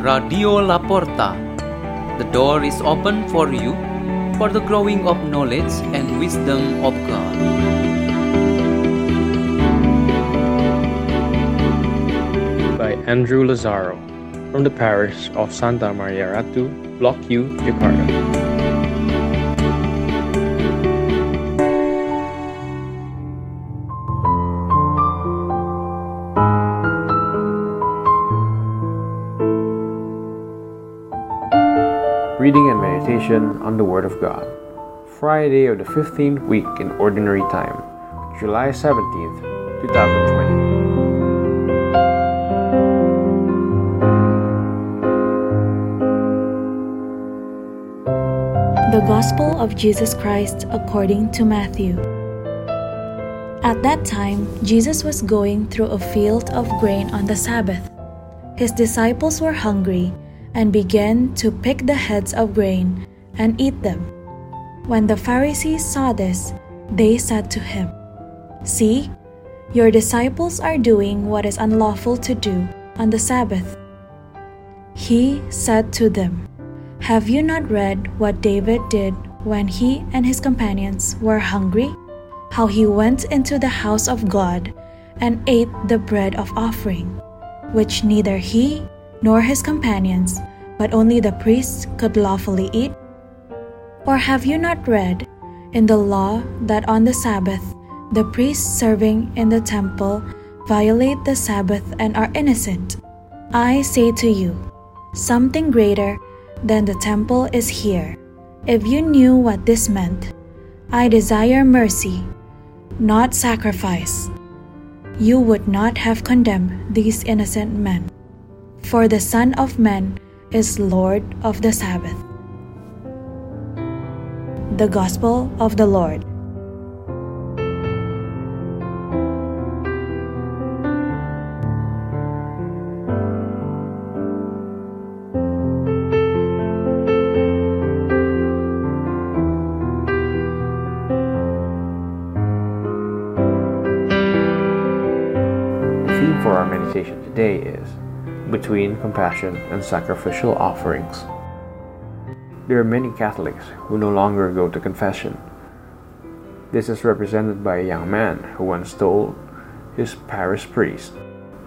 Radio La Porta. The door is open for you for the growing of knowledge and wisdom of God. by Andrew Lazaro from the parish of Santa Maria Ratu, Block U, Jakarta. Reading and meditation on the Word of God. Friday of the 15th week in Ordinary Time, July 17th, 2020. The Gospel of Jesus Christ according to Matthew. At that time, Jesus was going through a field of grain on the Sabbath. His disciples were hungry and began to pick the heads of grain and eat them. When the Pharisees saw this, they said to him, See, your disciples are doing what is unlawful to do on the Sabbath. He said to them, Have you not read what David did when he and his companions were hungry? How he went into the house of God and ate the bread of offering, which neither he nor his companions, but only the priests could lawfully eat? Or have you not read in the law that on the Sabbath the priests serving in the temple violate the Sabbath and are innocent? I say to you, something greater than the temple is here. If you knew what this meant, I desire mercy, not sacrifice, you would not have condemned these innocent men. For the Son of Man is Lord of the Sabbath. The Gospel of the Lord. The theme for our meditation today is Between Compassion and Sacrificial Offerings. There are many Catholics who no longer go to confession. This is represented by a young man who once told his parish priest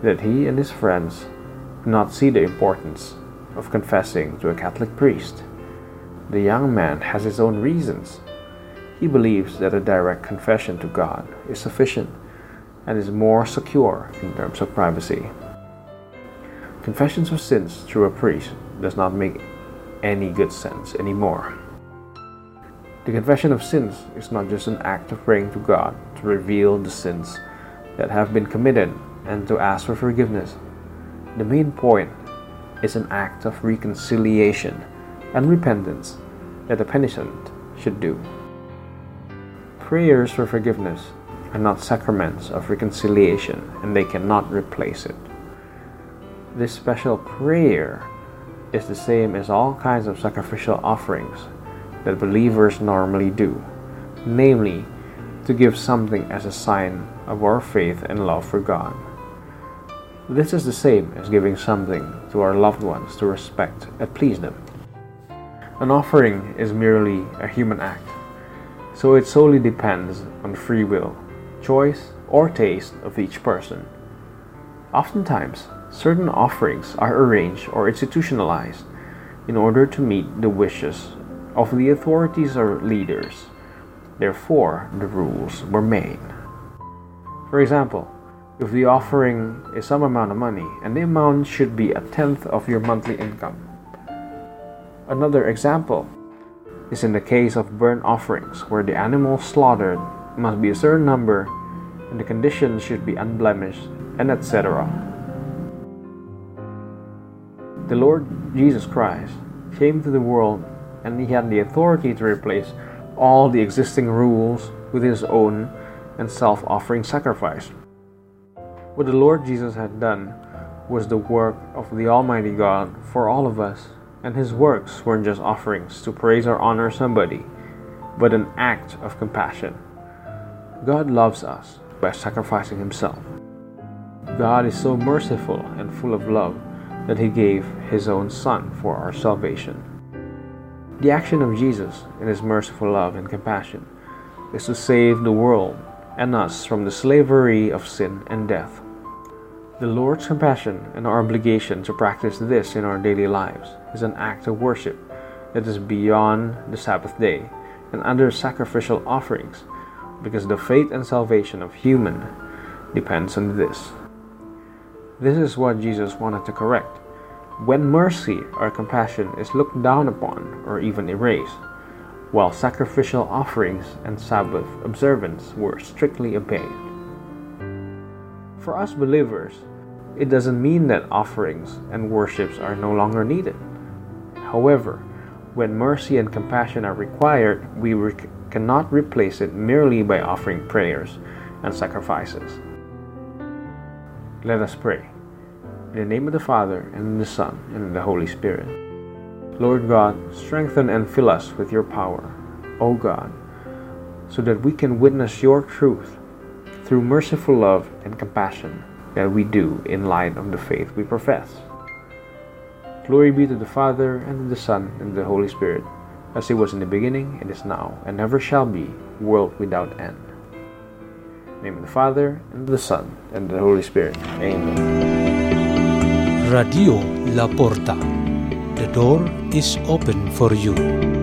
that he and his friends do not see the importance of confessing to a Catholic priest. The young man has his own reasons. He believes that a direct confession to God is sufficient and is more secure in terms of privacy. Confessions of sins through a priest does not make any good sense anymore. The confession of sins is not just an act of praying to God to reveal the sins that have been committed and to ask for forgiveness. The main point is an act of reconciliation and repentance that the penitent should do. Prayers for forgiveness are not sacraments of reconciliation and they cannot replace it. This special prayer is the same as all kinds of sacrificial offerings that believers normally do, namely, to give something as a sign of our faith and love for God. This is the same as giving something to our loved ones to respect and please them. An offering is merely a human act, so it solely depends on free will, choice, or taste of each person. Oftentimes, certain offerings are arranged or institutionalized in order to meet the wishes of the authorities or leaders. Therefore, the rules were made. For example, if the offering is some amount of money and the amount should be a tenth of your monthly income. Another example is in the case of burnt offerings, where the animal slaughtered must be a certain number and the conditions should be unblemished, and etc. The Lord Jesus Christ came to the world and he had the authority to replace all the existing rules with his own and self offering sacrifice. What the Lord Jesus had done was the work of the Almighty God for all of us, and his works weren't just offerings to praise or honor somebody, but an act of compassion. God loves us by sacrificing himself. God is so merciful and full of love that he gave his own Son for our salvation. The action of Jesus in his merciful love and compassion is to save the world and us from the slavery of sin and death. The Lord's compassion and our obligation to practice this in our daily lives is an act of worship that is beyond the Sabbath day and under sacrificial offerings because the fate and salvation of human depends on this. This is what Jesus wanted to correct. When mercy or compassion is looked down upon or even erased, while sacrificial offerings and Sabbath observance were strictly obeyed. For us believers, it doesn't mean that offerings and worships are no longer needed. However, when mercy and compassion are required, we cannot replace it merely by offering prayers and sacrifices. Let us pray. In the name of the Father, and the Son, and the Holy Spirit. Lord God, strengthen and fill us with your power, O God, so that we can witness your truth through merciful love and compassion that we do in light of the faith we profess. Glory be to the Father, and to the Son, and the Holy Spirit, as it was in the beginning, it is now, and ever shall be, world without end. Name of the Father, and the Son, and the Holy Spirit. Amen. Radio La Porta. The door is open for you.